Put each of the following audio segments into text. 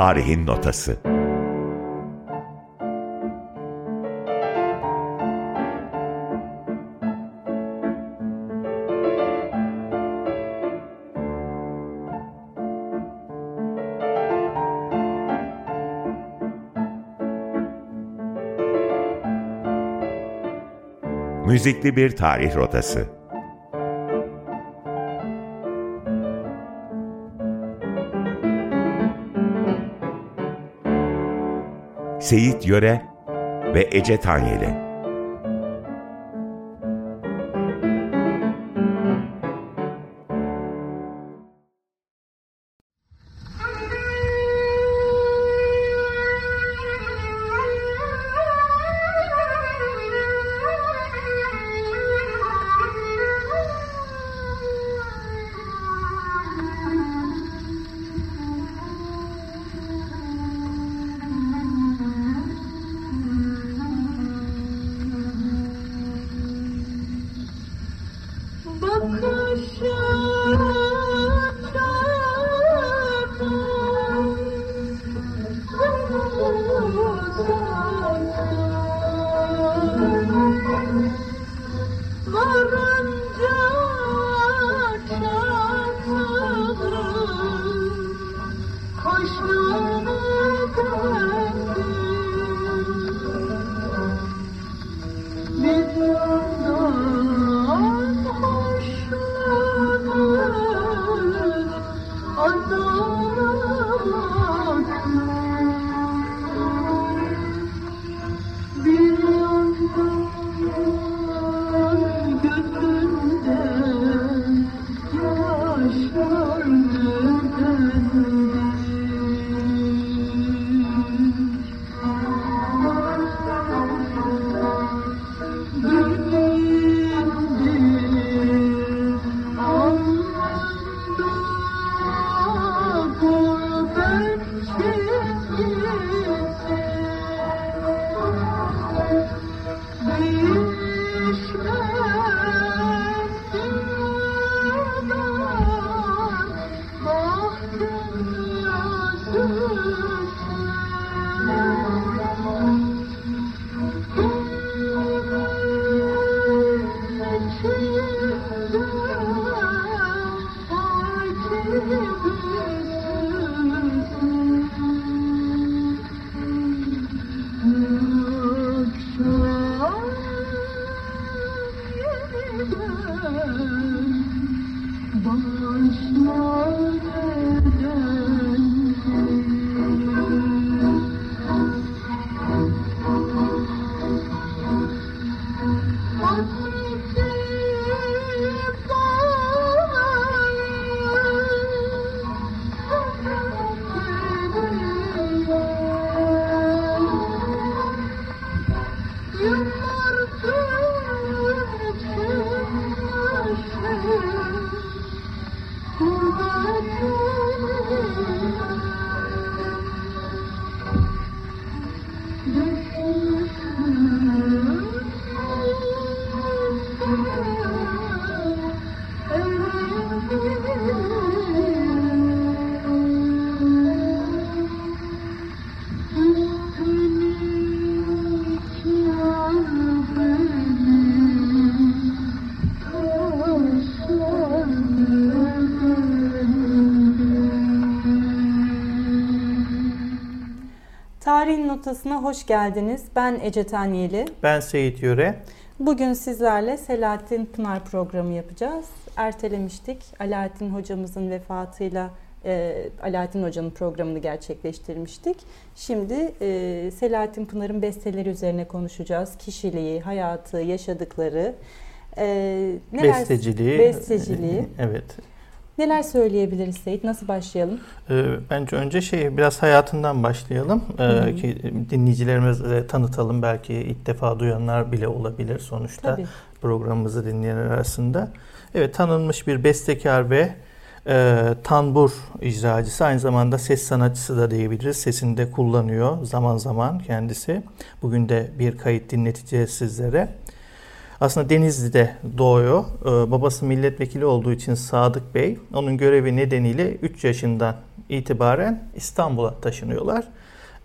Tarihin Notası Müzikli bir tarih rotası. Seyit Yöre ve Ece Tanyeli Notası'na hoş geldiniz. Ben Ece Tanyeli. Ben Seyit Yöre. Bugün sizlerle Selahattin Pınar programı yapacağız. Ertelemiştik. Alaaddin hocamızın vefatıyla e, Alaaddin Hoca'nın programını gerçekleştirmiştik. Şimdi e, Selahattin Pınar'ın besteleri üzerine konuşacağız. Kişiliği, hayatı, yaşadıkları. E, neler, besteciliği. Besteciliği. Evet. Neler söyleyebiliriz Seyit? Nasıl başlayalım? Ee, bence önce şey biraz hayatından başlayalım ee, ki dinleyicilerimize tanıtalım. Belki ilk defa duyanlar bile olabilir sonuçta Tabii. programımızı dinleyenler arasında. Evet tanınmış bir bestekar ve e, tanbur icracısı aynı zamanda ses sanatçısı da diyebiliriz. Sesini de kullanıyor zaman zaman kendisi. Bugün de bir kayıt dinleteceğiz sizlere. Aslında Denizli'de doğuyor. Ee, babası milletvekili olduğu için Sadık Bey onun görevi nedeniyle 3 yaşından itibaren İstanbul'a taşınıyorlar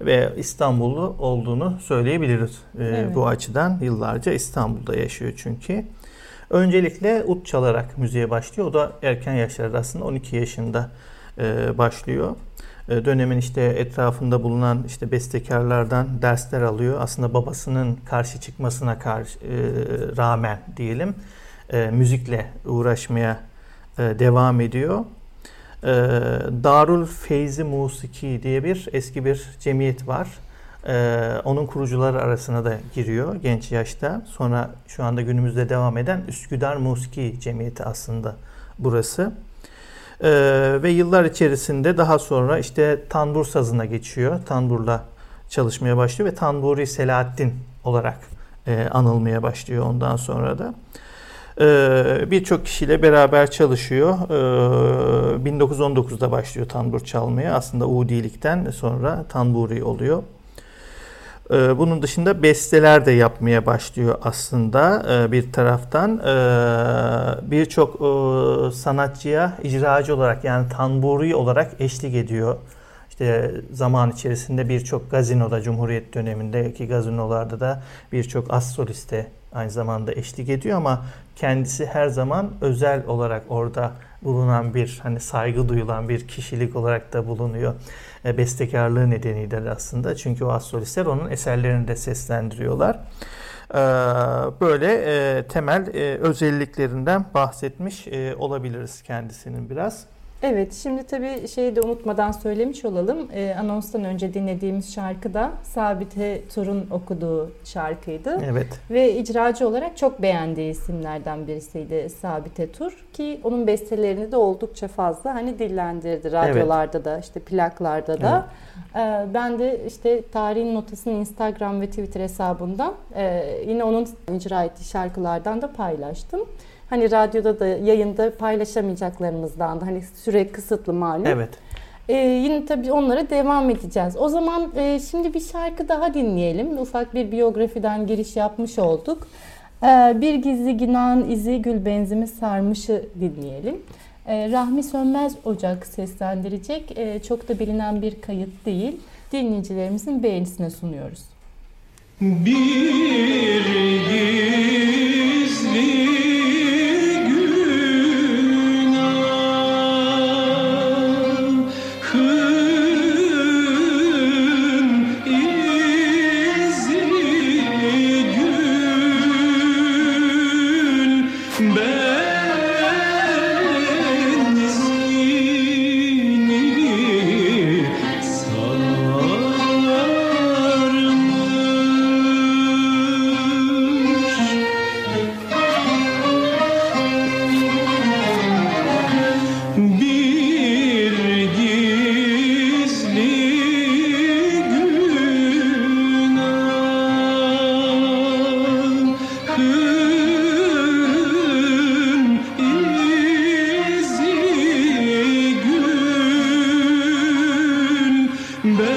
ve İstanbullu olduğunu söyleyebiliriz e, evet. bu açıdan. Yıllarca İstanbul'da yaşıyor çünkü. Öncelikle ut çalarak müziğe başlıyor. O da erken yaşlarda aslında 12 yaşında e, başlıyor. E, dönemin işte etrafında bulunan işte bestekarlardan dersler alıyor. Aslında babasının karşı çıkmasına karşı e, rağmen diyelim e, müzikle uğraşmaya e, devam ediyor. E, Darul Feyzi Musiki diye bir eski bir cemiyet var. Ee, onun kurucuları arasına da giriyor genç yaşta. Sonra şu anda günümüzde devam eden Üsküdar Musiki Cemiyeti aslında burası. Ee, ve yıllar içerisinde daha sonra işte tanbur sazına geçiyor. Tanburla çalışmaya başlıyor ve Tanburi Selahattin olarak e, anılmaya başlıyor ondan sonra da. Ee, Birçok kişiyle beraber çalışıyor. Ee, 1919'da başlıyor tanbur çalmaya. Aslında Udilikten sonra tanburi oluyor. Ee, bunun dışında besteler de yapmaya başlıyor aslında e, bir taraftan. Ee, birçok e, sanatçıya icracı olarak yani tamburi olarak eşlik ediyor. İşte zaman içerisinde birçok gazinoda, Cumhuriyet dönemindeki gazinolarda da birçok as soliste aynı zamanda eşlik ediyor ama kendisi her zaman özel olarak orada bulunan bir hani saygı duyulan bir kişilik olarak da bulunuyor. E, bestekarlığı nedeniyle aslında. Çünkü o az onun eserlerini de seslendiriyorlar. E, böyle e, temel özelliklerinden bahsetmiş olabiliriz kendisinin biraz. Evet, şimdi tabii şeyi de unutmadan söylemiş olalım. E, anonstan önce dinlediğimiz şarkı da Sabite Tur'un okuduğu şarkıydı. Evet. Ve icracı olarak çok beğendiği isimlerden birisiydi Sabite Tur ki onun bestelerini de oldukça fazla hani dillendirdi radyolarda evet. da işte plaklarda da. Evet. E, ben de işte tarihin notasını Instagram ve Twitter hesabından e, yine onun icra ettiği şarkılardan da paylaştım. Hani radyoda da yayında paylaşamayacaklarımızdan da hani süre kısıtlı malum. Evet. Ee, yine tabii onlara devam edeceğiz. O zaman e, şimdi bir şarkı daha dinleyelim. Ufak bir biyografiden giriş yapmış olduk. Ee, bir gizli günahın izi gül benzimi sarmışı dinleyelim. Ee, Rahmi Sönmez Ocak seslendirecek. Ee, çok da bilinen bir kayıt değil. Dinleyicilerimizin beğenisine sunuyoruz. Bir gizli But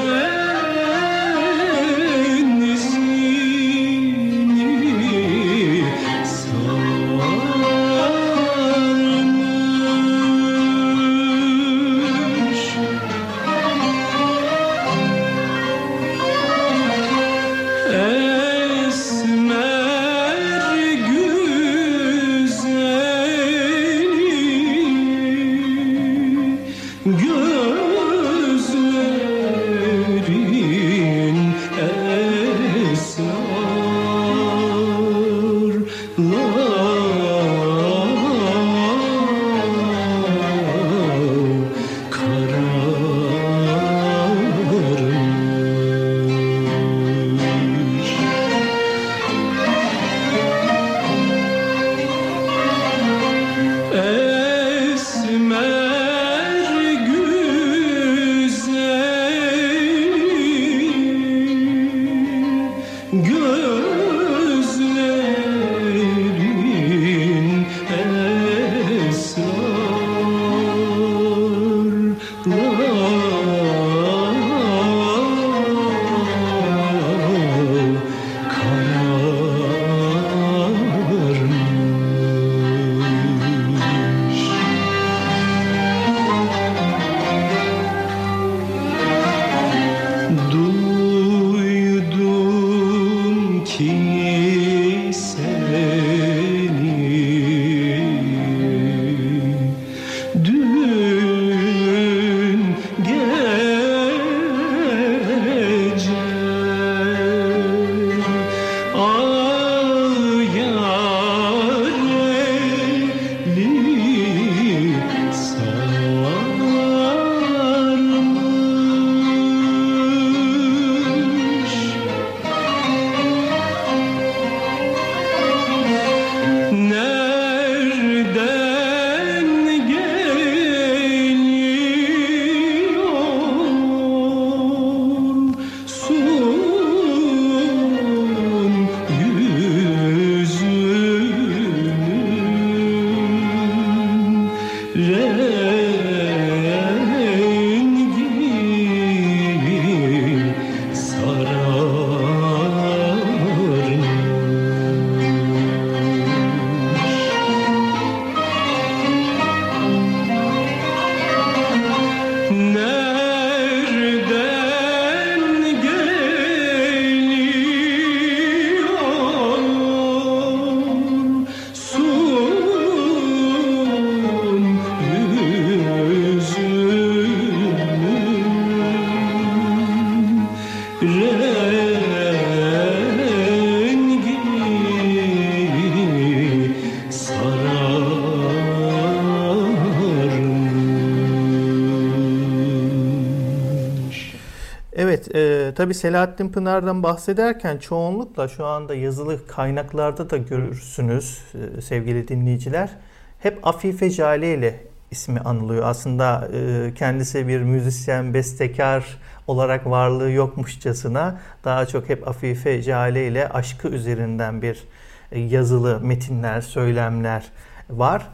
Tabii Selahattin Pınar'dan bahsederken çoğunlukla şu anda yazılı kaynaklarda da görürsünüz e, sevgili dinleyiciler. Hep Afife Jale ile ismi anılıyor. Aslında e, kendisi bir müzisyen, bestekar olarak varlığı yokmuşçasına daha çok hep Afife Jale ile aşkı üzerinden bir e, yazılı metinler, söylemler var.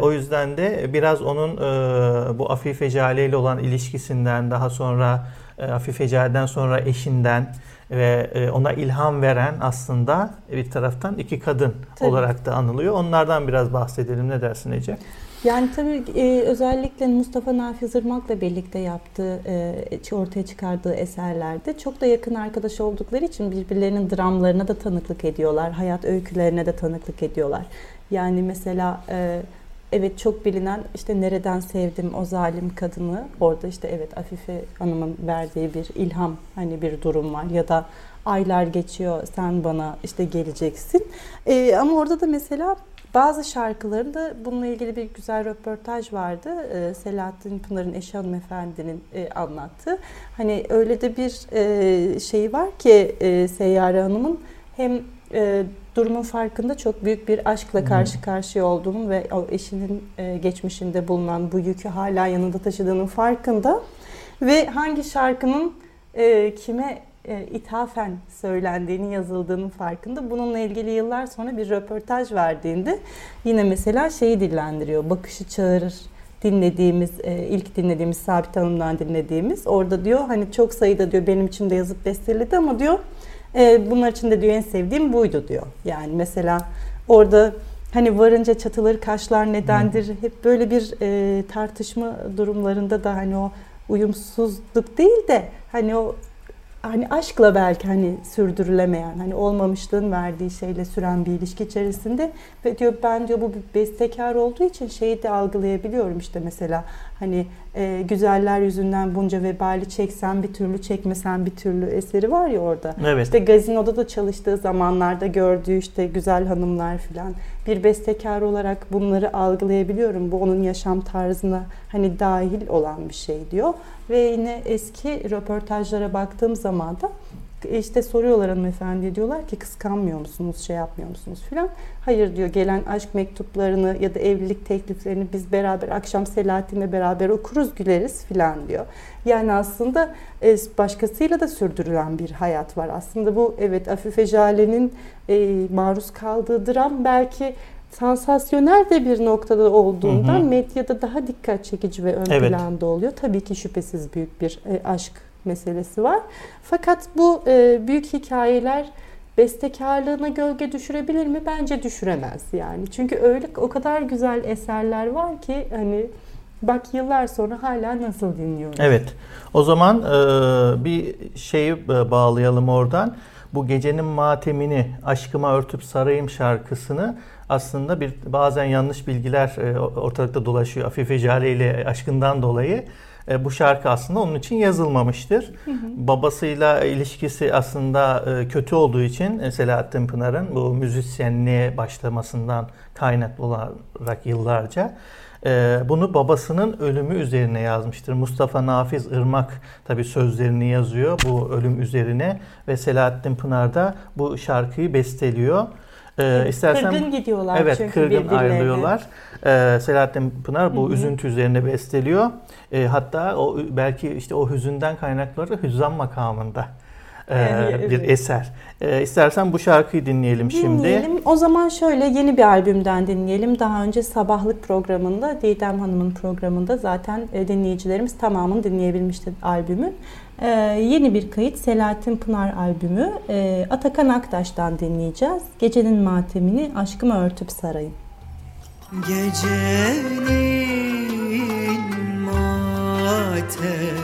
O yüzden de biraz onun bu Afife Jale ile olan ilişkisinden daha sonra Afife Jale'den sonra eşinden ve e, ona ilham veren aslında bir taraftan iki kadın Tabii. olarak da anılıyor. Onlardan biraz bahsedelim. Ne dersin Ece? Yani tabii e, özellikle Mustafa Nafiz Irmak'la birlikte yaptığı, e, ortaya çıkardığı eserlerde çok da yakın arkadaş oldukları için birbirlerinin dramlarına da tanıklık ediyorlar. Hayat öykülerine de tanıklık ediyorlar. Yani mesela e, evet çok bilinen işte nereden sevdim o zalim kadını orada işte evet Afife Hanım'ın verdiği bir ilham hani bir durum var ya da aylar geçiyor sen bana işte geleceksin. Ee, ama orada da mesela bazı şarkılarında bununla ilgili bir güzel röportaj vardı. Ee, Selahattin Pınar'ın eşi hanımefendinin e, anlattığı. Hani öyle de bir e, şey var ki e, Seyyare Hanım'ın hem e, durumun farkında çok büyük bir aşkla karşı karşıya olduğunun ve o eşinin e, geçmişinde bulunan bu yükü hala yanında taşıdığının farkında ve hangi şarkının e, kime e, ithafen söylendiğini yazıldığının farkında. Bununla ilgili yıllar sonra bir röportaj verdiğinde yine mesela şeyi dillendiriyor. Bakışı çağırır dinlediğimiz, ilk dinlediğimiz Sabit Hanım'dan dinlediğimiz. Orada diyor hani çok sayıda diyor benim için de yazıp besteledi ama diyor e, bunlar için de diyor en sevdiğim buydu diyor. Yani mesela orada hani varınca çatılır kaşlar nedendir hep böyle bir e, tartışma durumlarında da hani o uyumsuzluk değil de hani o hani aşkla belki hani sürdürülemeyen hani olmamışlığın verdiği şeyle süren bir ilişki içerisinde ve diyor ben diyor bu bir bestekar olduğu için şeyi de algılayabiliyorum işte mesela hani e, güzeller yüzünden bunca vebali çeksen bir türlü çekmesen bir türlü eseri var ya orada. Evet. İşte gazinoda da çalıştığı zamanlarda gördüğü işte güzel hanımlar filan bir bestekar olarak bunları algılayabiliyorum. Bu onun yaşam tarzına hani dahil olan bir şey diyor. Ve yine eski röportajlara baktığım zaman da işte soruyorlar hanımefendi diyorlar ki kıskanmıyor musunuz, şey yapmıyor musunuz filan. Hayır diyor gelen aşk mektuplarını ya da evlilik tekliflerini biz beraber akşam Selahattin'le beraber okuruz güleriz filan diyor. Yani aslında e, başkasıyla da sürdürülen bir hayat var. Aslında bu evet Afife Jale'nin e, maruz kaldığı dram belki sansasyonel de bir noktada olduğundan hı hı. medyada daha dikkat çekici ve ön evet. planda oluyor. Tabii ki şüphesiz büyük bir e, aşk meselesi var. Fakat bu e, büyük hikayeler bestekarlığına gölge düşürebilir mi? Bence düşüremez yani. Çünkü öyle o kadar güzel eserler var ki hani bak yıllar sonra hala nasıl dinliyoruz. Evet. O zaman e, bir şeyi e, bağlayalım oradan. Bu gecenin matemini aşkıma örtüp sarayım şarkısını aslında bir bazen yanlış bilgiler e, ortalıkta dolaşıyor. Afife Jale ile aşkından dolayı. E, bu şarkı aslında onun için yazılmamıştır. Hı hı. Babasıyla ilişkisi aslında e, kötü olduğu için e, Selahattin Pınar'ın bu müzisyenliğe başlamasından kaynaklı olarak yıllarca bunu babasının ölümü üzerine yazmıştır. Mustafa Nafiz Irmak tabi sözlerini yazıyor bu ölüm üzerine ve Selahattin Pınar da bu şarkıyı besteliyor. Ee, istersen, kırgın gidiyorlar evet, çünkü kırgın ayrılıyorlar. Ee, Selahattin Pınar bu Hı-hı. üzüntü üzerine besteliyor. Ee, hatta o belki işte o hüzünden kaynakları hüzzam makamında e, evet. bir eser. E, istersen bu şarkıyı dinleyelim, dinleyelim şimdi. O zaman şöyle yeni bir albümden dinleyelim. Daha önce Sabahlık programında, Didem Hanım'ın programında zaten e, dinleyicilerimiz tamamını dinleyebilmişti albümün. E, yeni bir kayıt Selahattin Pınar albümü. E, Atakan Aktaş'tan dinleyeceğiz. Gecenin matemini aşkıma örtüp sarayım. Gecenin matemini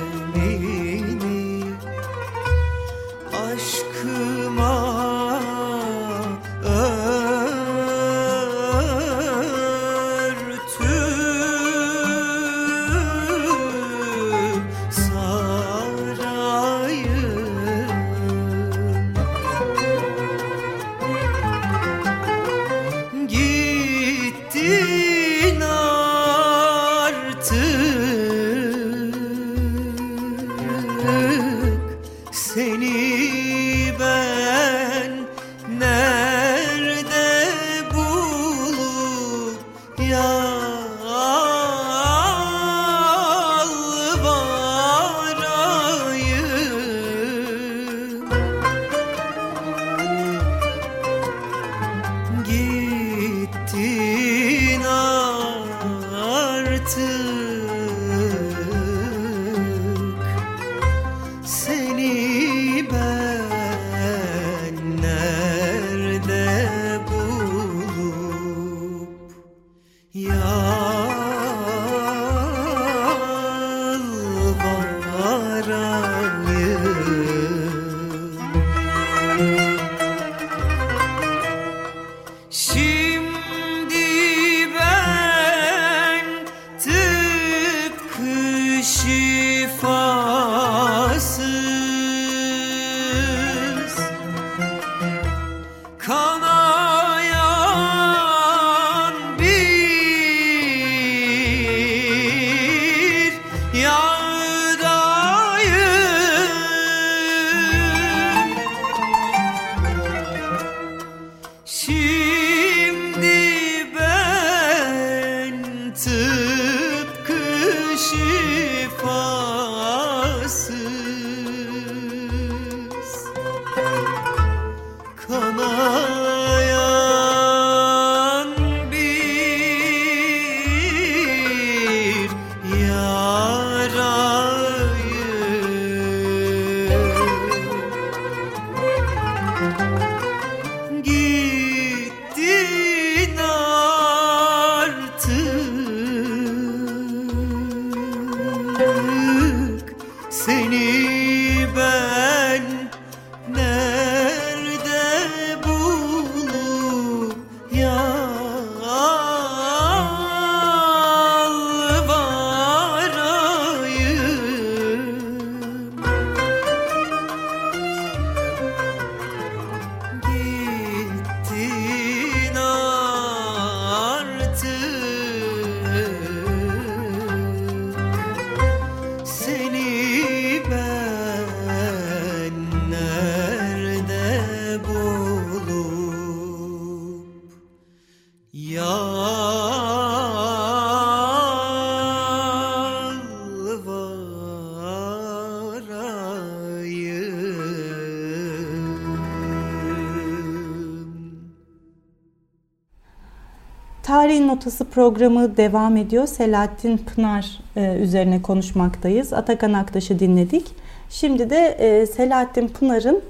Notası programı devam ediyor. Selahattin Pınar e, üzerine konuşmaktayız. Atakan Aktaş'ı dinledik. Şimdi de e, Selahattin Pınar'ın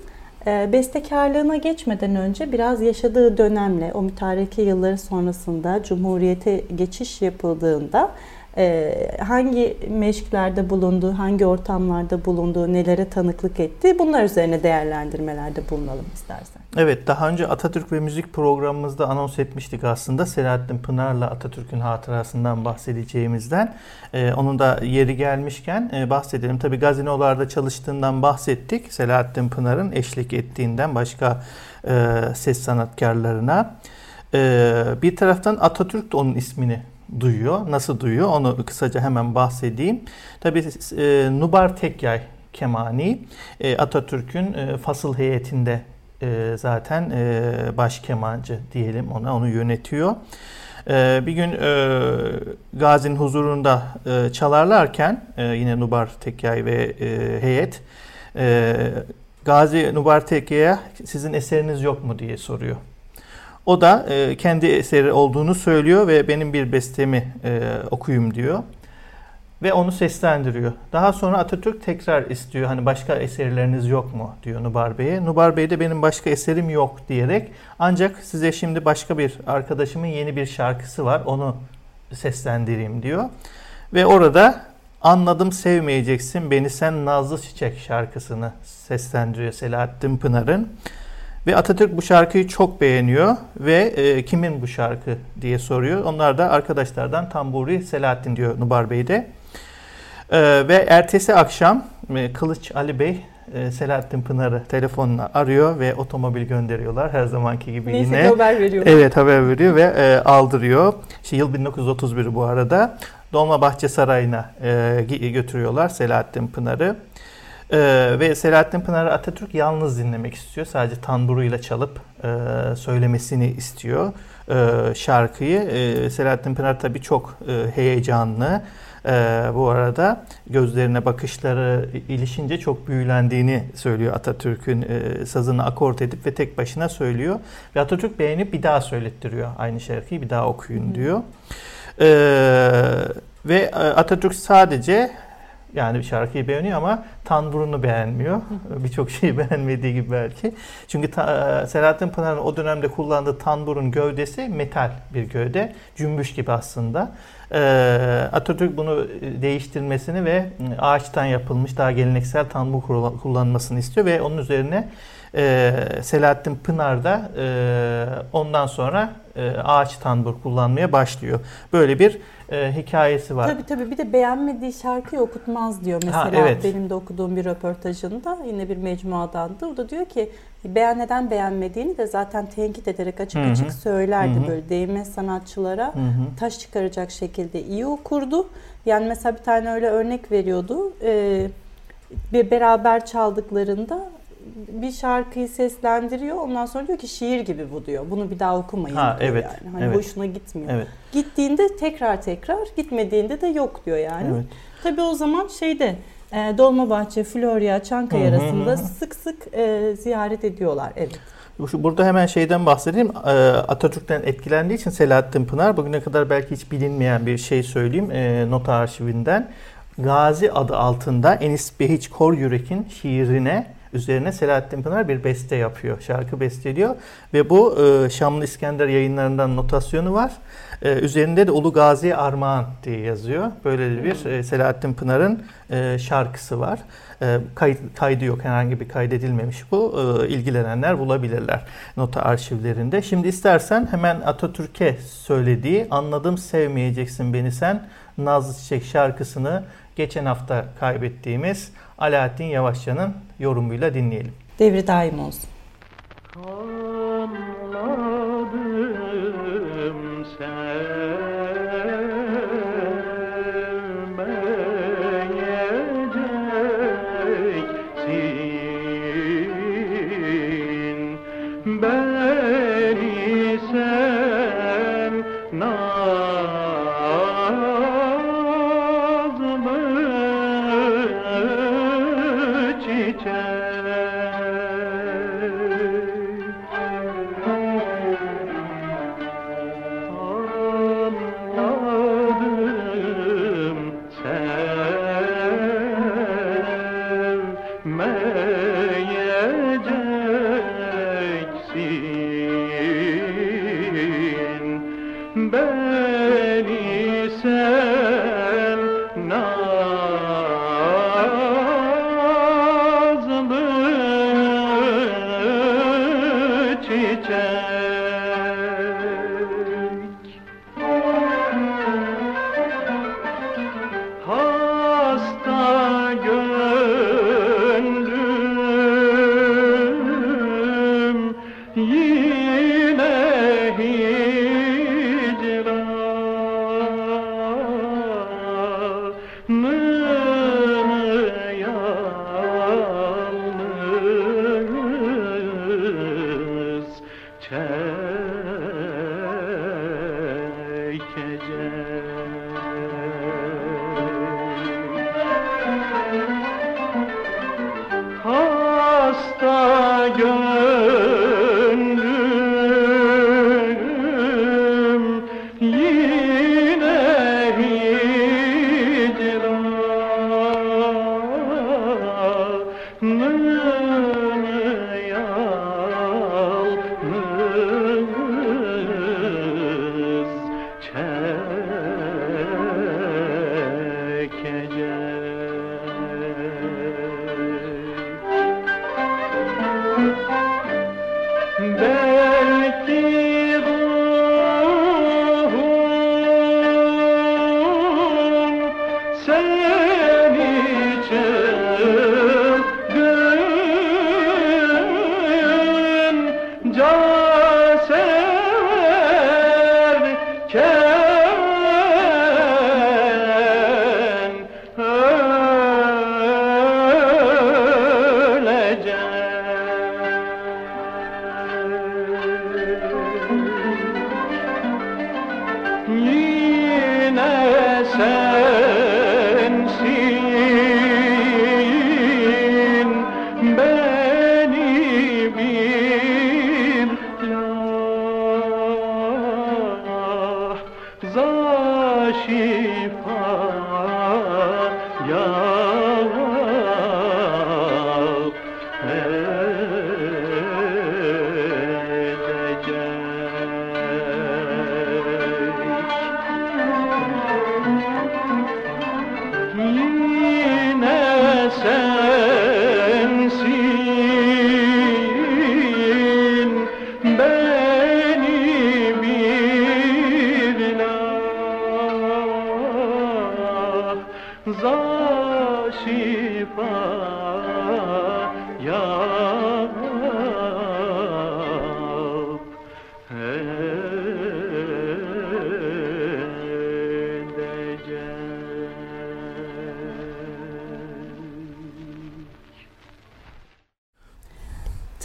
e, bestekarlığına geçmeden önce biraz yaşadığı dönemle o mütareke yılları sonrasında Cumhuriyete geçiş yapıldığında hangi meşklerde bulundu, hangi ortamlarda bulunduğu, nelere tanıklık etti bunlar üzerine değerlendirmelerde bulunalım istersen. Evet daha önce Atatürk ve Müzik programımızda anons etmiştik aslında Selahattin Pınar'la Atatürk'ün hatırasından bahsedeceğimizden. Ee, onun da yeri gelmişken e, bahsedelim. Tabi gazinolarda çalıştığından bahsettik. Selahattin Pınar'ın eşlik ettiğinden başka e, ses sanatkarlarına. E, bir taraftan Atatürk de onun ismini duyuyor. Nasıl duyuyor onu kısaca hemen bahsedeyim. Tabi e, Nubar Tekyay Kemani e, Atatürk'ün e, fasıl heyetinde e, zaten e, baş kemancı diyelim ona onu yönetiyor. E, bir gün e, Gazi'nin huzurunda e, çalarlarken e, yine Nubar Tekyay ve e, heyet e, Gazi Nubar Tekyay'a sizin eseriniz yok mu diye soruyor. O da e, kendi eseri olduğunu söylüyor ve benim bir bestemi e, okuyayım diyor. Ve onu seslendiriyor. Daha sonra Atatürk tekrar istiyor. Hani başka eserleriniz yok mu diyor Nubar Bey'e. Nubar Bey de benim başka eserim yok diyerek ancak size şimdi başka bir arkadaşımın yeni bir şarkısı var. Onu seslendireyim diyor. Ve orada Anladım sevmeyeceksin beni sen nazlı çiçek şarkısını seslendiriyor Selahattin Pınar'ın. Ve Atatürk bu şarkıyı çok beğeniyor ve e, kimin bu şarkı diye soruyor. Onlar da arkadaşlardan Tamburi Selahattin diyor Nubar Bey de. E, ve ertesi akşam e, Kılıç Ali Bey e, Selahattin Pınar'ı telefonla arıyor ve otomobil gönderiyorlar her zamanki gibi Neyse yine. haber veriyor. Evet haber veriyor ve e, aldırıyor. İşte yıl 1931 bu arada. Dolmabahçe Sarayı'na e, götürüyorlar Selahattin Pınar'ı. Ee, ve Selahattin Pınar'ı Atatürk yalnız dinlemek istiyor. Sadece tanburuyla çalıp e, söylemesini istiyor e, şarkıyı. E, Selahattin Pınar tabii çok e, heyecanlı. E, bu arada gözlerine bakışları ilişince çok büyülendiğini söylüyor Atatürk'ün e, sazını akort edip ve tek başına söylüyor. Ve Atatürk beğenip bir daha söylettiriyor aynı şarkıyı bir daha okuyun diyor. E, ve Atatürk sadece yani bir şarkıyı beğeniyor ama tanburunu beğenmiyor. Birçok şeyi beğenmediği gibi belki. Çünkü ta, e, Selahattin Pınar'ın o dönemde kullandığı tanburun gövdesi metal bir gövde. Cümbüş gibi aslında. E, Atatürk bunu değiştirmesini ve ağaçtan yapılmış daha geleneksel tanbur kullanmasını istiyor ve onun üzerine e, Selahattin Pınar da e, ondan sonra e, ağaç tambur kullanmaya başlıyor. Böyle bir e, hikayesi var. Tabii tabii bir de beğenmediği şarkıyı okutmaz diyor mesela Ha, evet. benim de okuduğum bir röportajında yine bir mecmuadandı. O da diyor ki beğen neden beğenmediğini de zaten tenkit ederek açık Hı hı. açık söylerdi Hı hı. böyle değmez sanatçılara Hı hı. taş çıkaracak şekilde iyi okurdu. Yani mesela bir tane öyle örnek veriyordu. Ee, bir beraber çaldıklarında bir şarkıyı seslendiriyor. Ondan sonra diyor ki şiir gibi bu diyor. Bunu bir daha okumayın Ha, diyor evet, yani. Hani evet. hoşuna gitmiyor. Evet. Gittiğinde tekrar tekrar, gitmediğinde de yok diyor yani. Evet. Tabii o zaman şeyde e, Dolmabahçe, Florya, Çankaya Hı hı arasında sık sık e, ziyaret ediyorlar. Evet. Burada hemen şeyden bahsedeyim. Ee, Atatürk'ten etkilendiği için Selahattin Pınar bugüne kadar belki hiç bilinmeyen bir şey söyleyeyim ee, nota arşivinden. Gazi adı altında Enis Behiç Kor Yürek'in şiirine üzerine Selahattin Pınar bir beste yapıyor. Şarkı besteliyor ve bu e, Şamlı İskender yayınlarından notasyonu var. E, üzerinde de Ulu Gazi Armağan diye yazıyor. Böyle bir e, Selahattin Pınar'ın e, şarkısı var. E, kayıt, kaydı yok herhangi bir kaydedilmemiş bu. E, ilgilenenler bulabilirler nota arşivlerinde. Şimdi istersen hemen Atatürk'e söylediği Anladım Sevmeyeceksin Beni Sen Nazlı Çiçek şarkısını geçen hafta kaybettiğimiz Alaaddin Yavaşça'nın yorumuyla dinleyelim. Devri daim olsun. Anladım la,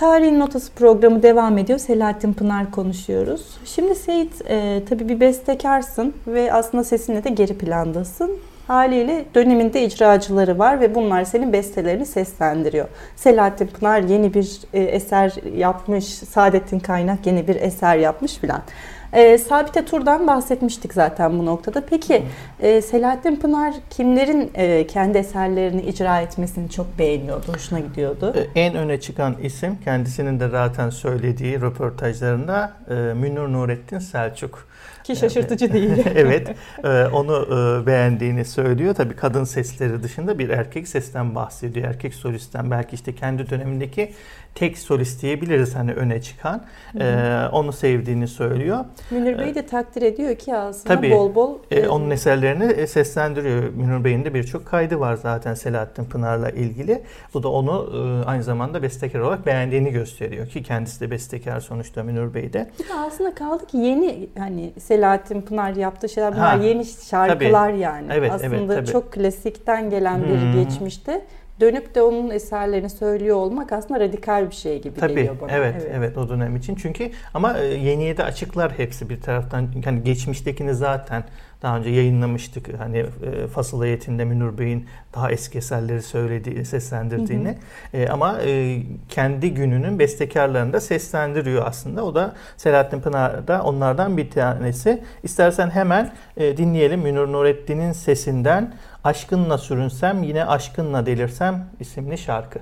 Tarihin Notası programı devam ediyor. Selahattin Pınar konuşuyoruz. Şimdi Seyit e, tabii bir bestekarsın ve aslında sesinle de geri plandasın. Haliyle döneminde icracıları var ve bunlar senin bestelerini seslendiriyor. Selahattin Pınar yeni bir e, eser yapmış, Saadettin Kaynak yeni bir eser yapmış filan. E, Sabite Tur'dan bahsetmiştik zaten bu noktada. Peki e, Selahattin Pınar kimlerin e, kendi eserlerini icra etmesini çok beğeniyordu, hoşuna gidiyordu? E, en öne çıkan isim kendisinin de zaten söylediği röportajlarında e, Münir Nurettin Selçuk. Ki şaşırtıcı değil. evet, e, onu e, beğendiğini söylüyor. Tabii kadın sesleri dışında bir erkek sesten bahsediyor. Erkek solistten belki işte kendi dönemindeki tek solist diyebiliriz hani öne çıkan. E, onu sevdiğini söylüyor. Münir Bey de takdir ediyor ki aslında Tabii, bol bol. E, onun eserlerini seslendiriyor. Münir Bey'in de birçok kaydı var zaten Selahattin Pınar'la ilgili. Bu da onu aynı zamanda bestekar olarak beğendiğini gösteriyor ki kendisi de bestekar sonuçta Münir Bey de. Bir de aslında kaldı ki yeni hani Selahattin Pınar yaptığı şeyler bunlar ha, yeni şarkılar tabii. yani. Evet, Aslında evet, tabii. çok klasikten gelen bir hmm. geçmişte dönüp de onun eserlerini söylüyor olmak aslında radikal bir şey gibi Tabii, geliyor bana. Evet, evet, evet o dönem için. Çünkü ama e, yeniye de açıklar hepsi bir taraftan. Yani geçmiştekini zaten daha önce yayınlamıştık. Hani e, Fasıl Ayetinde Münir Bey'in daha eski eserleri söylediği, seslendirdiğini. Hı hı. E, ama e, kendi gününün bestekarlarını da seslendiriyor aslında. O da Selahattin Pınar da onlardan bir tanesi. İstersen hemen e, dinleyelim Münir Nurettin'in sesinden Aşkınla sürünsem yine aşkınla delirsem isimli şarkı.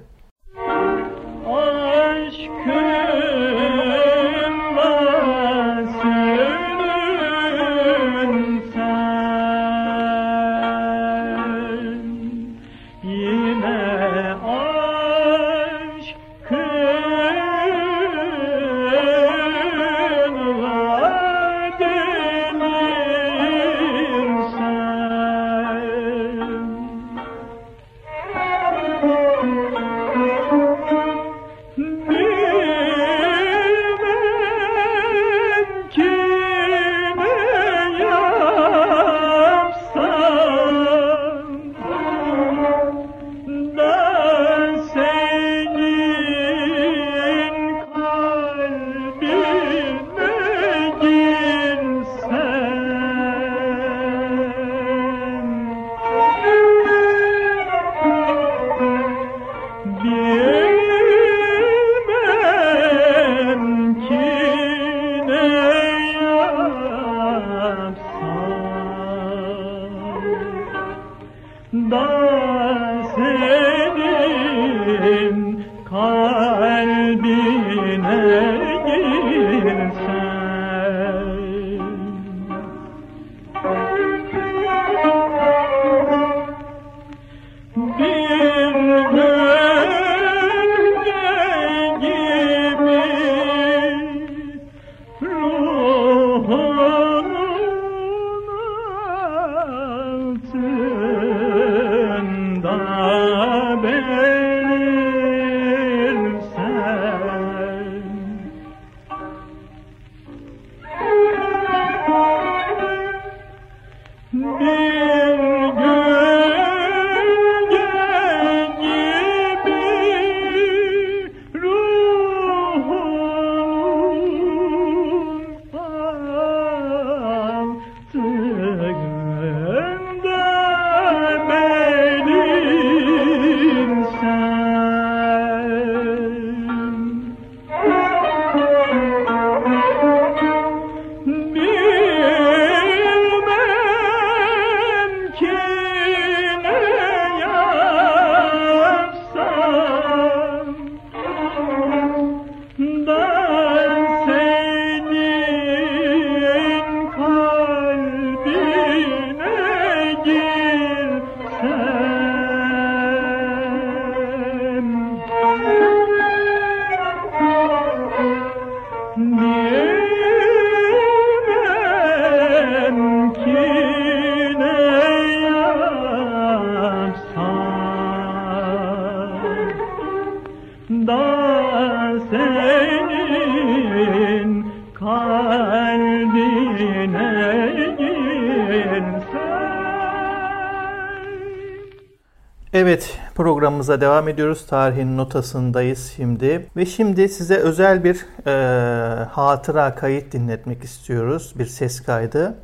Programımıza devam ediyoruz. Tarihin notasındayız şimdi. Ve şimdi size özel bir e, hatıra kayıt dinletmek istiyoruz. Bir ses kaydı.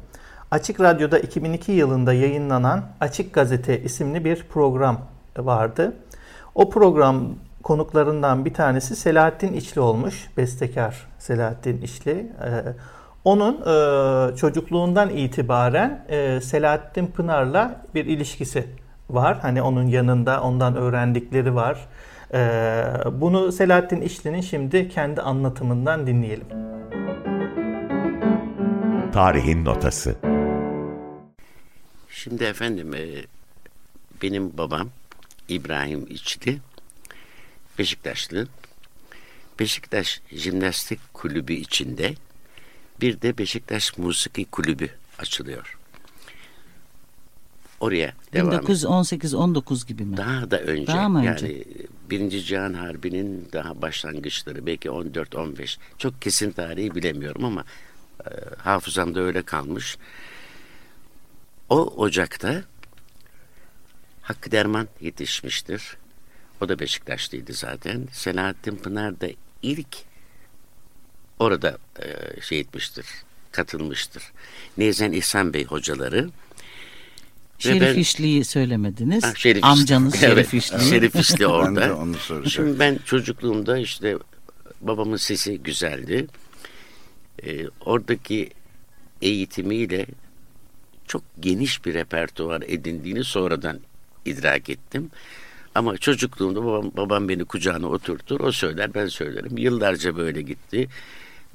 Açık Radyo'da 2002 yılında yayınlanan Açık Gazete isimli bir program vardı. O program konuklarından bir tanesi Selahattin İçli olmuş. Bestekar Selahattin İçli. E, onun e, çocukluğundan itibaren e, Selahattin Pınar'la bir ilişkisi var. Hani onun yanında ondan öğrendikleri var. Ee, bunu Selahattin İşli'nin şimdi kendi anlatımından dinleyelim. Tarihin Notası Şimdi efendim e, benim babam İbrahim İçli Beşiktaşlı. Beşiktaş Jimnastik Kulübü içinde bir de Beşiktaş Musiki Kulübü açılıyor. Oraya devam 1918-19 gibi mi? Daha da önce. Daha mı önce? Yani Birinci Cihan Harbi'nin daha başlangıçları belki 14-15. Çok kesin tarihi bilemiyorum ama e, hafızamda öyle kalmış. O Ocak'ta Hakkı Derman yetişmiştir. O da Beşiktaşlıydı zaten. Selahattin Pınar da ilk orada e, şey etmiştir, katılmıştır. Nezen İhsan Bey hocaları. Şerif ben- İşli'yi söylemediniz. Ha, Şerif Amcanız İşli. Şerif Evet, İşli. Şerif İşli Ben de orada. onu. Şimdi ben çocukluğumda işte babamın sesi güzeldi. Ee, oradaki eğitimiyle çok geniş bir repertuar edindiğini sonradan idrak ettim. Ama çocukluğumda babam, babam beni kucağına oturtur, o söyler ben söylerim. Yıllarca böyle gitti.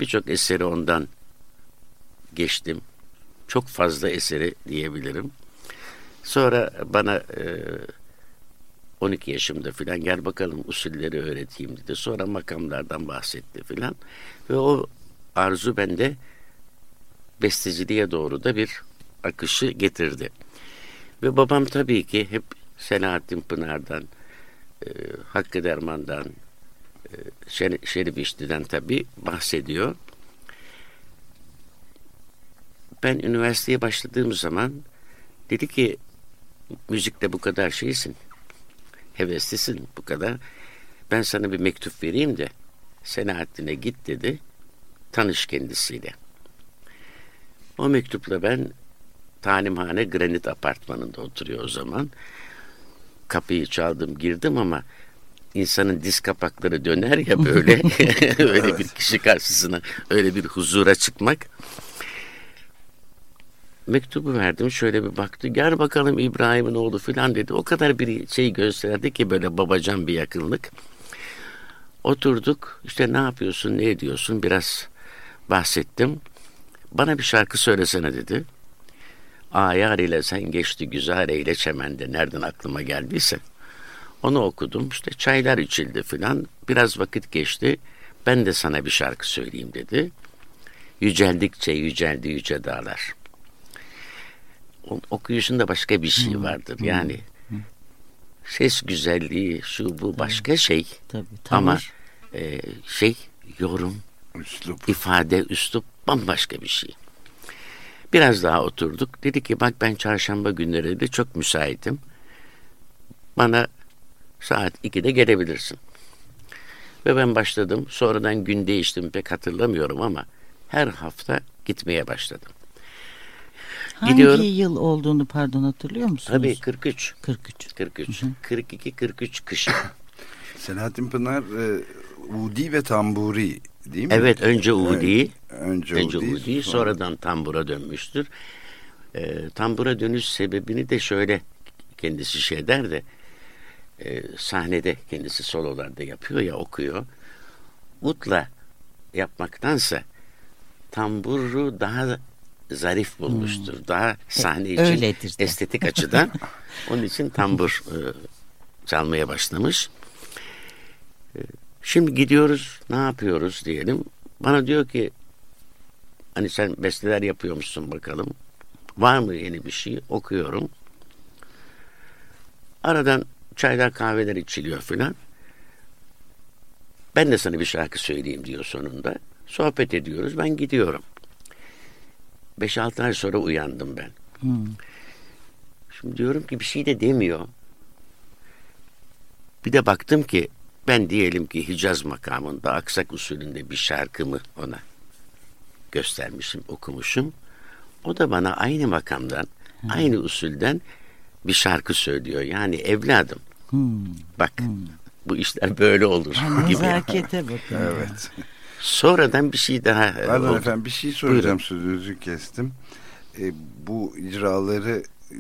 Birçok eseri ondan geçtim. Çok fazla eseri diyebilirim. Sonra bana e, 12 yaşımda filan gel bakalım usulleri öğreteyim dedi. Sonra makamlardan bahsetti filan. Ve o arzu bende besteciliğe doğru da bir akışı getirdi. Ve babam tabii ki hep Selahattin Pınar'dan, e, Hakkı Derman'dan, e, Şer- Şerif İşli'den tabii bahsediyor. Ben üniversiteye başladığım zaman dedi ki müzikte bu kadar şeysin, heveslisin bu kadar. Ben sana bir mektup vereyim de Selahattin'e git dedi. Tanış kendisiyle. O mektupla ben talimhane granit apartmanında oturuyor o zaman. Kapıyı çaldım girdim ama insanın diz kapakları döner ya böyle öyle bir kişi karşısına öyle bir huzura çıkmak. Mektubu verdim şöyle bir baktı gel bakalım İbrahim'in oğlu filan dedi. O kadar bir şey gösterdi ki böyle babacan bir yakınlık. Oturduk işte ne yapıyorsun ne ediyorsun biraz bahsettim. Bana bir şarkı söylesene dedi. Ayar ile sen geçti güzel eyle çemende nereden aklıma geldiyse. Onu okudum işte çaylar içildi filan biraz vakit geçti. Ben de sana bir şarkı söyleyeyim dedi. Yüceldikçe yüceldi yüce dağlar. O, okuyuşunda başka bir şey vardır yani. Ses güzelliği şu bu başka şey. Tabii, Ama tavır. e, şey yorum Üslup. ifade, üslup bambaşka bir şey. Biraz daha oturduk. Dedi ki bak ben çarşamba günleri de çok müsaitim. Bana saat 2'de gelebilirsin. Ve ben başladım. Sonradan gün değiştim pek hatırlamıyorum ama her hafta gitmeye başladım. Hangi gidiyorum. yıl olduğunu pardon hatırlıyor musunuz? Tabii 43. 43. 43. 42 43 kış. Selahattin Pınar e, Udi ve Tamburi değil mi? Evet önce Udi. Önce, Önce Udi, Udi, sonradan tambura dönmüştür. Ee, tambura dönüş sebebini de şöyle kendisi şey der de e, sahnede kendisi sololarda yapıyor ya okuyor. Utla yapmaktansa tamburu daha zarif bulmuştur. Daha sahne için öyledir de. estetik açıdan. Onun için tambur e, çalmaya başlamış. E, Şimdi gidiyoruz ne yapıyoruz diyelim. Bana diyor ki hani sen besteler yapıyormuşsun bakalım. Var mı yeni bir şey? Okuyorum. Aradan çaylar kahveler içiliyor filan. Ben de sana bir şarkı söyleyeyim diyor sonunda. Sohbet ediyoruz. Ben gidiyorum. 5-6 ay sonra uyandım ben. Hmm. Şimdi diyorum ki bir şey de demiyor. Bir de baktım ki ben diyelim ki Hicaz makamında aksak usulünde bir şarkımı ona göstermişim, okumuşum. O da bana aynı makamdan, aynı usulden bir şarkı söylüyor. Yani evladım Hmm. bak bu işler böyle olur gibi. Nezakete bakın. Evet. Sonradan bir şey daha e, Pardon oldu. efendim bir şey soracağım sözünüzü kestim. E, bu icraları e,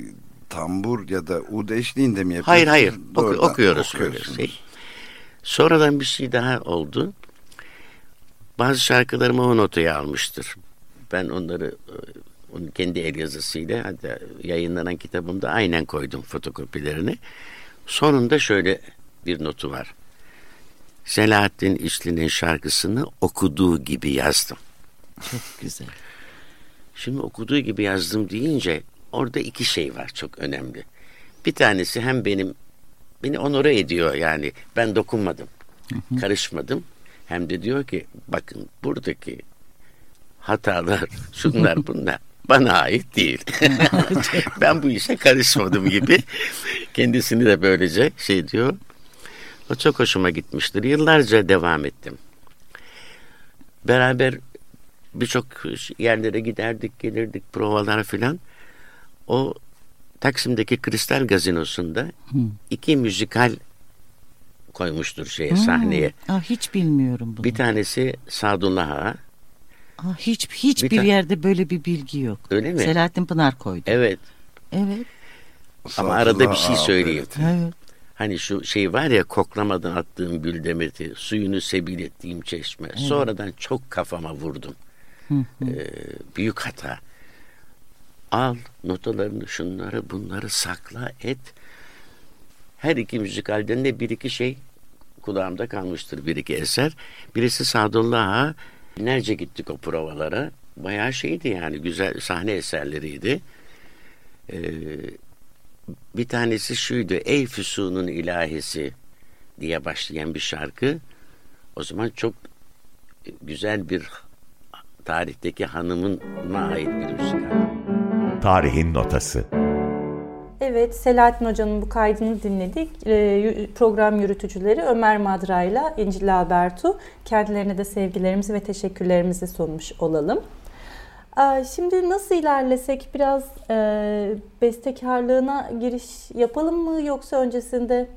tambur ya da ud eşliğinde mi Hayır yapıyorsunuz? hayır Oku- Doğrudan okuyoruz böyle okuyorsunuz. şey. Sonradan bir şey daha oldu. Bazı şarkılarımı o notaya almıştır. Ben onları e, onun kendi el yazısıyla hatta yayınlanan kitabımda aynen koydum fotokopilerini. Sonunda şöyle bir notu var. Selahattin İşli'nin şarkısını okuduğu gibi yazdım. Çok güzel. Şimdi okuduğu gibi yazdım deyince orada iki şey var çok önemli. Bir tanesi hem benim beni onore ediyor yani ben dokunmadım, karışmadım. Hem de diyor ki bakın buradaki hatalar şunlar bunlar bana ait değil. ben bu işe karışmadım gibi kendisini de böylece şey diyor. O çok hoşuma gitmiştir. Yıllarca devam ettim. Beraber birçok yerlere giderdik, gelirdik, provalar filan. O Taksim'deki Kristal Gazinosu'nda iki müzikal koymuştur şeye sahneye. Aa, hiç bilmiyorum bunu. Bir tanesi Sadullah Ağa. Aa, hiç hiçbir Bir ta- yerde böyle bir bilgi yok. Öyle mi? Selahattin Pınar koydu. Evet. Evet. Ama arada bir şey söyleyeyim. evet. Evet. Hani şu şey var ya koklamadan attığım gül demeti, suyunu sebil ettiğim çeşme. Sonradan çok kafama vurdum. Ee, büyük hata. Al notalarını, şunları, bunları sakla, et. Her iki müzikalden de bir iki şey kulağımda kalmıştır, bir iki eser. Birisi Sadullah Ağa. Binlerce gittik o provalara. Bayağı şeydi yani, güzel sahne eserleriydi. Ee, bir tanesi şuydu. Ey Füsun'un ilahisi diye başlayan bir şarkı. O zaman çok güzel bir tarihteki hanımın ait bir müzikal. Tarihin Notası Evet, Selahattin Hoca'nın bu kaydını dinledik. Ee, Program yürütücüleri Ömer Madra ile İncil Albertu. Kendilerine de sevgilerimizi ve teşekkürlerimizi sunmuş olalım. Ee, Şimdi nasıl ilerlesek biraz e, bestekarlığına giriş yapalım mı yoksa öncesinde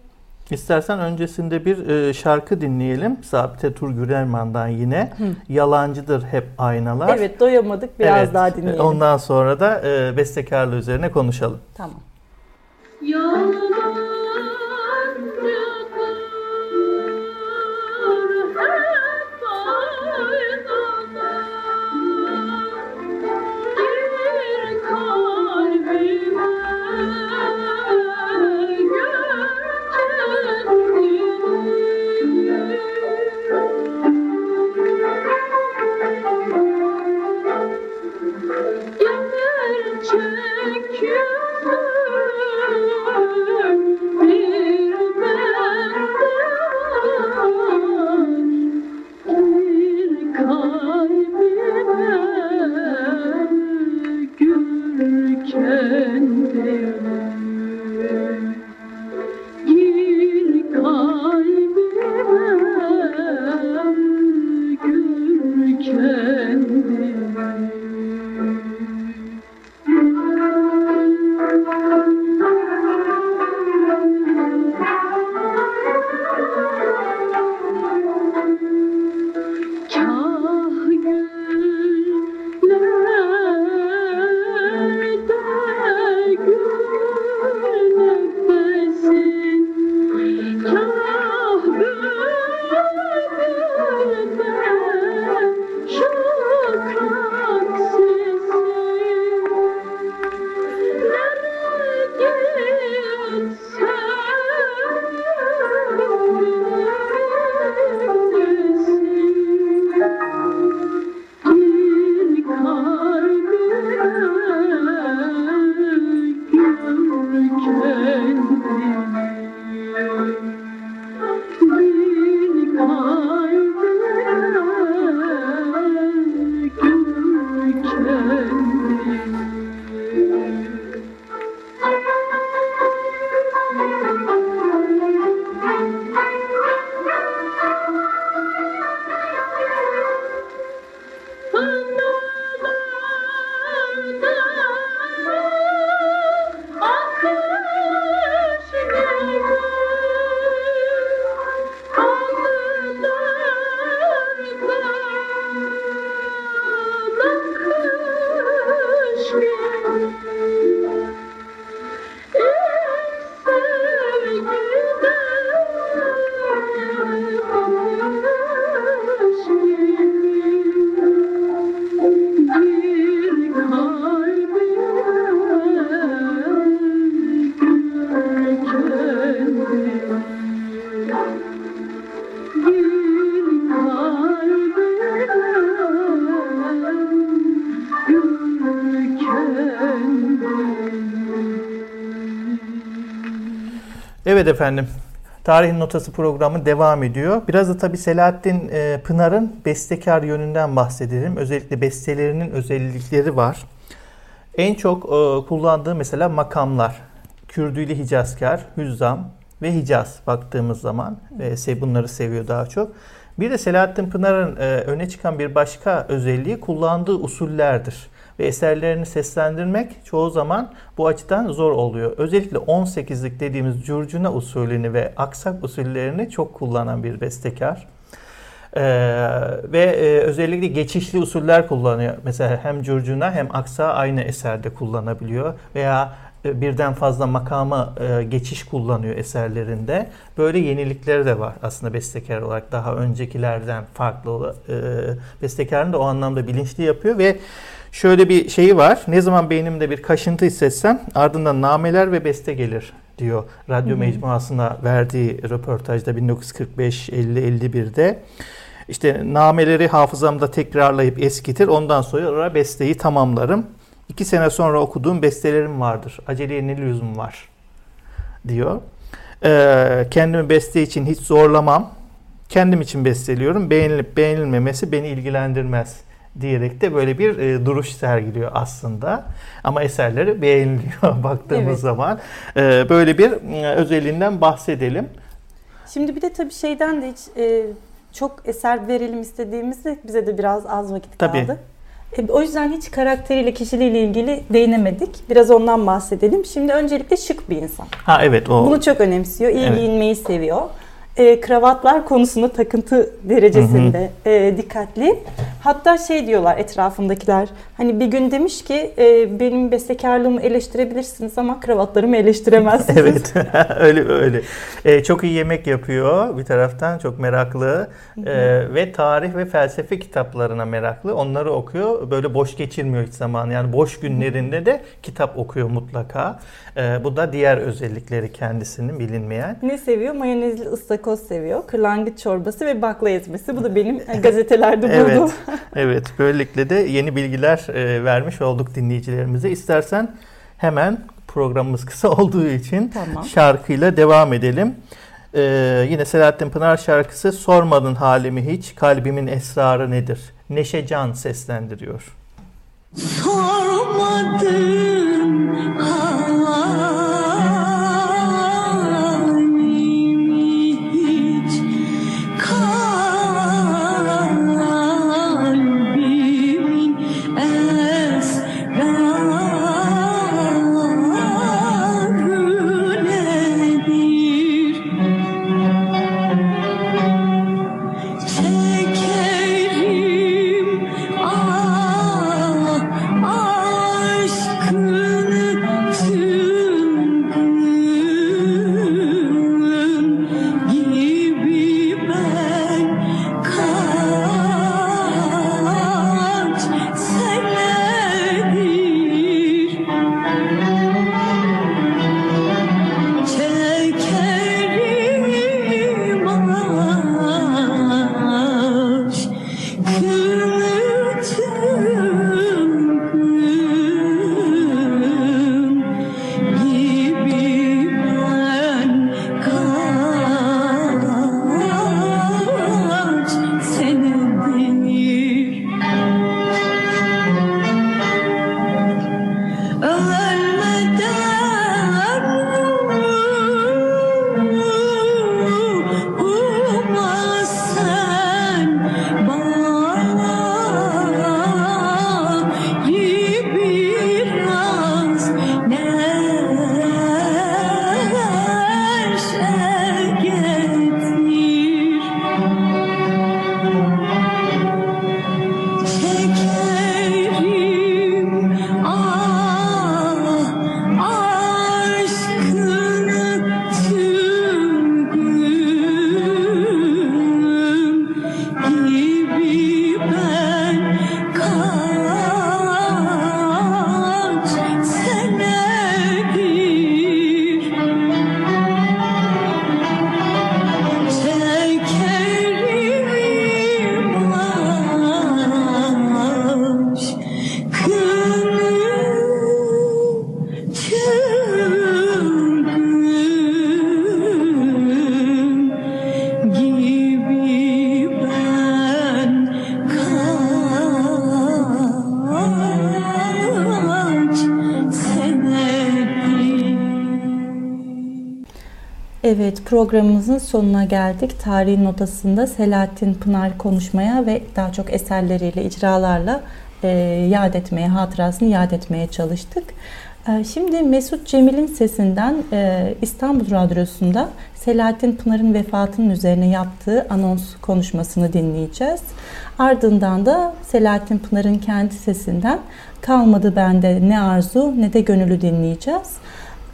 İstersen öncesinde bir e, şarkı dinleyelim. Sabite Turgürelman'dan yine. Yalancıdır hep aynalar. Evet doyamadık biraz Evet, daha dinleyelim. Ondan sonra da e, bestekarlığı üzerine konuşalım. Tamam. Gerçek Evet efendim. Tarihin Notası programı devam ediyor. Biraz da tabii Selahattin e, Pınar'ın bestekar yönünden bahsedelim. Özellikle bestelerinin özellikleri var. En çok e, kullandığı mesela makamlar. Kürdüyle Hicazkar, Hüzzam ve Hicaz baktığımız zaman. E, bunları seviyor daha çok. Bir de Selahattin Pınar'ın e, öne çıkan bir başka özelliği kullandığı usullerdir ve eserlerini seslendirmek çoğu zaman bu açıdan zor oluyor. Özellikle 18'lik dediğimiz curcuna usulünü ve aksak usullerini çok kullanan bir bestekar. Ee, ve e, özellikle geçişli usuller kullanıyor. Mesela hem curcuna hem aksa aynı eserde kullanabiliyor veya e, birden fazla makamı e, geçiş kullanıyor eserlerinde. Böyle yenilikleri de var aslında bestekar olarak daha öncekilerden farklı. E, bestekarın da o anlamda bilinçli yapıyor ve şöyle bir şeyi var. Ne zaman beynimde bir kaşıntı hissetsem ardından nameler ve beste gelir diyor. Radyo hı mecmuasına verdiği röportajda 1945-50-51'de. İşte nameleri hafızamda tekrarlayıp eskitir. Ondan sonra besteyi tamamlarım. İki sene sonra okuduğum bestelerim vardır. Aceleye ne lüzum var diyor. Ee, kendimi beste için hiç zorlamam. Kendim için besteliyorum. Beğenilip beğenilmemesi beni ilgilendirmez diyerek de böyle bir e, duruş sergiliyor aslında. Ama eserleri beğeniliyor baktığımız evet. zaman. E, böyle bir e, özelliğinden bahsedelim. Şimdi bir de tabii şeyden de hiç e, çok eser verelim istediğimizde bize de biraz az vakit kaldı. Tabii. E, o yüzden hiç karakteriyle, kişiliğiyle ilgili değinemedik. Biraz ondan bahsedelim. Şimdi öncelikle şık bir insan. Ha evet o. Bunu çok önemsiyor. İyi evet. giyinmeyi seviyor e, kravatlar konusunda takıntı derecesinde hı hı. E, dikkatli. Hatta şey diyorlar etrafındakiler. Hani bir gün demiş ki e, benim bestekarlığımı eleştirebilirsiniz ama kravatlarımı eleştiremezsiniz. evet öyle öyle. E, çok iyi yemek yapıyor bir taraftan çok meraklı e, ve tarih ve felsefe kitaplarına meraklı. Onları okuyor. Böyle boş geçirmiyor hiç zaman. Yani boş günlerinde de kitap okuyor mutlaka. E, bu da diğer özellikleri kendisinin bilinmeyen. Ne seviyor? Mayonezli ıstakoz seviyor. Kırlangıç çorbası ve bakla ezmesi. Bu da benim gazetelerde bulduğum. evet, evet. Böylelikle de yeni bilgiler e, vermiş olduk dinleyicilerimize. İstersen hemen programımız kısa olduğu için tamam. şarkıyla devam edelim. Ee, yine Selahattin Pınar şarkısı Sormadın halimi hiç, kalbimin esrarı nedir? Neşe Can seslendiriyor. Sormadın halimi programımızın sonuna geldik. Tarihin notasında Selahattin Pınar konuşmaya ve daha çok eserleriyle, icralarla e, yad etmeye, hatırasını yad etmeye çalıştık. E, şimdi Mesut Cemil'in sesinden e, İstanbul Radyosu'nda Selahattin Pınar'ın vefatının üzerine yaptığı anons konuşmasını dinleyeceğiz. Ardından da Selahattin Pınar'ın kendi sesinden Kalmadı bende ne arzu ne de gönülü dinleyeceğiz.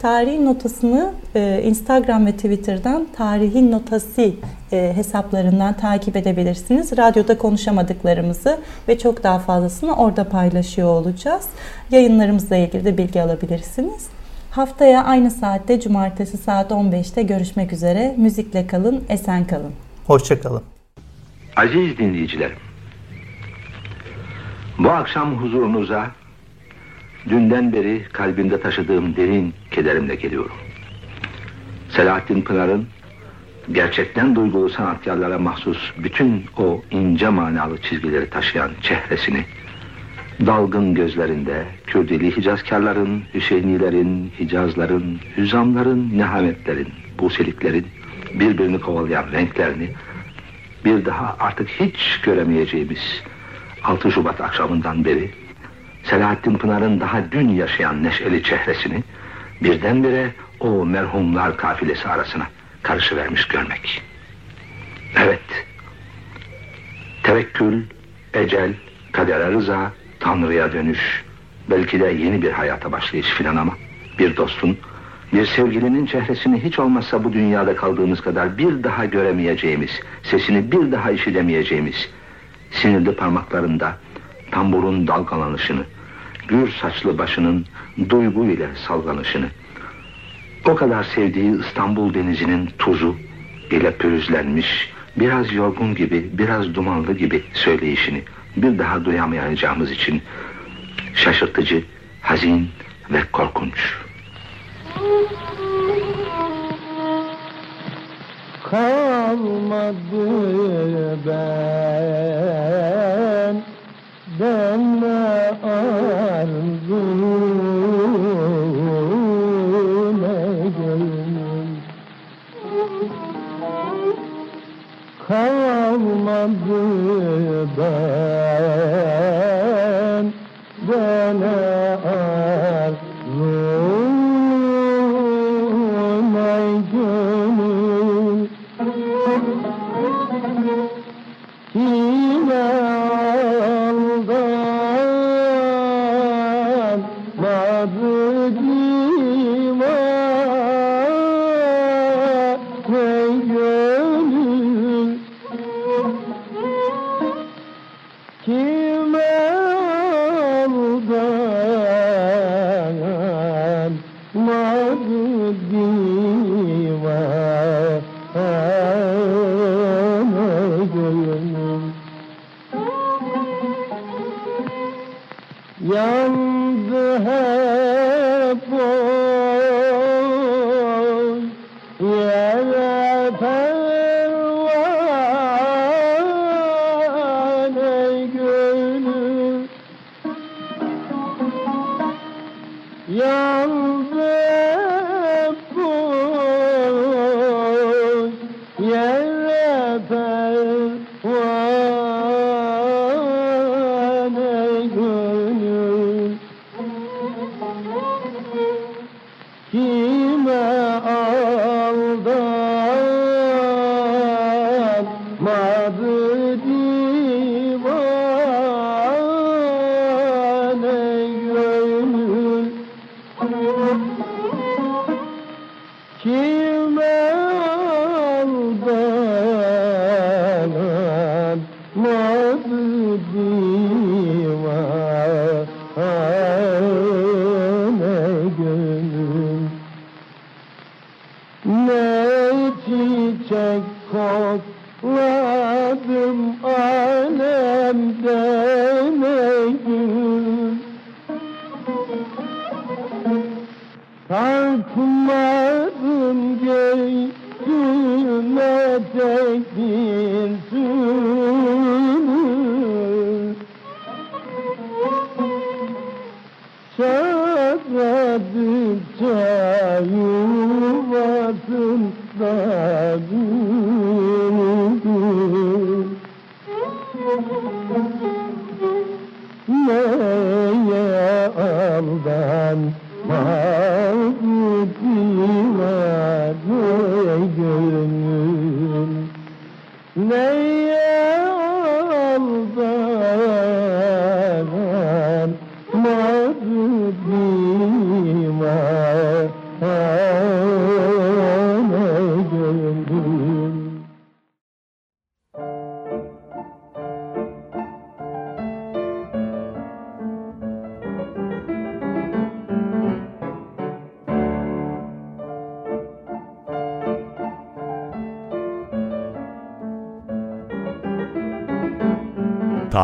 Tarihin notasını e, Instagram ve Twitter'dan tarihin notası e, hesaplarından takip edebilirsiniz. Radyoda konuşamadıklarımızı ve çok daha fazlasını orada paylaşıyor olacağız. Yayınlarımızla ilgili de bilgi alabilirsiniz. Haftaya aynı saatte cumartesi saat 15'te görüşmek üzere. Müzikle kalın, esen kalın. Hoşçakalın. Aziz dinleyicilerim, bu akşam huzurunuza dünden beri kalbimde taşıdığım derin kederimle geliyorum. Selahattin Pınar'ın gerçekten duygulu sanatkarlara mahsus bütün o ince manalı çizgileri taşıyan çehresini, dalgın gözlerinde Kürdili Hicazkarların, Hüseynilerin, Hicazların, Hüzamların, Nehametlerin, Buseliklerin birbirini kovalayan renklerini bir daha artık hiç göremeyeceğimiz 6 Şubat akşamından beri Selahattin Pınar'ın daha dün yaşayan neşeli çehresini birdenbire o merhumlar kafilesi arasına karışıvermiş görmek. Evet, tevekkül, ecel, kadere rıza, Tanrı'ya dönüş, belki de yeni bir hayata başlayış filan ama bir dostun, bir sevgilinin çehresini hiç olmazsa bu dünyada kaldığımız kadar bir daha göremeyeceğimiz, sesini bir daha işitemeyeceğimiz, sinirli parmaklarında tamburun dalgalanışını, gür saçlı başının duygu ile sallanışını, o kadar sevdiği İstanbul denizinin tuzu ile pürüzlenmiş, biraz yorgun gibi, biraz dumanlı gibi söyleyişini bir daha duyamayacağımız için şaşırtıcı, hazin ve korkunç. Kalmadı ben deme arzu ne gönlüm Kalmadı ben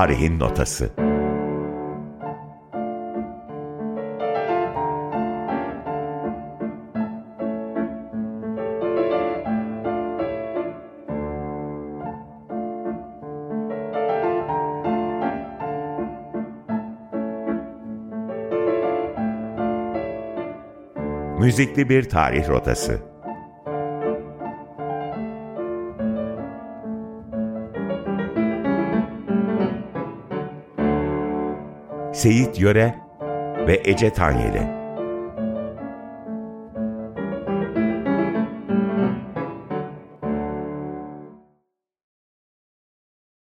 Tarihin Notası Müzikli bir tarih rotası. Seyit Yöre ve Ece Tanyeli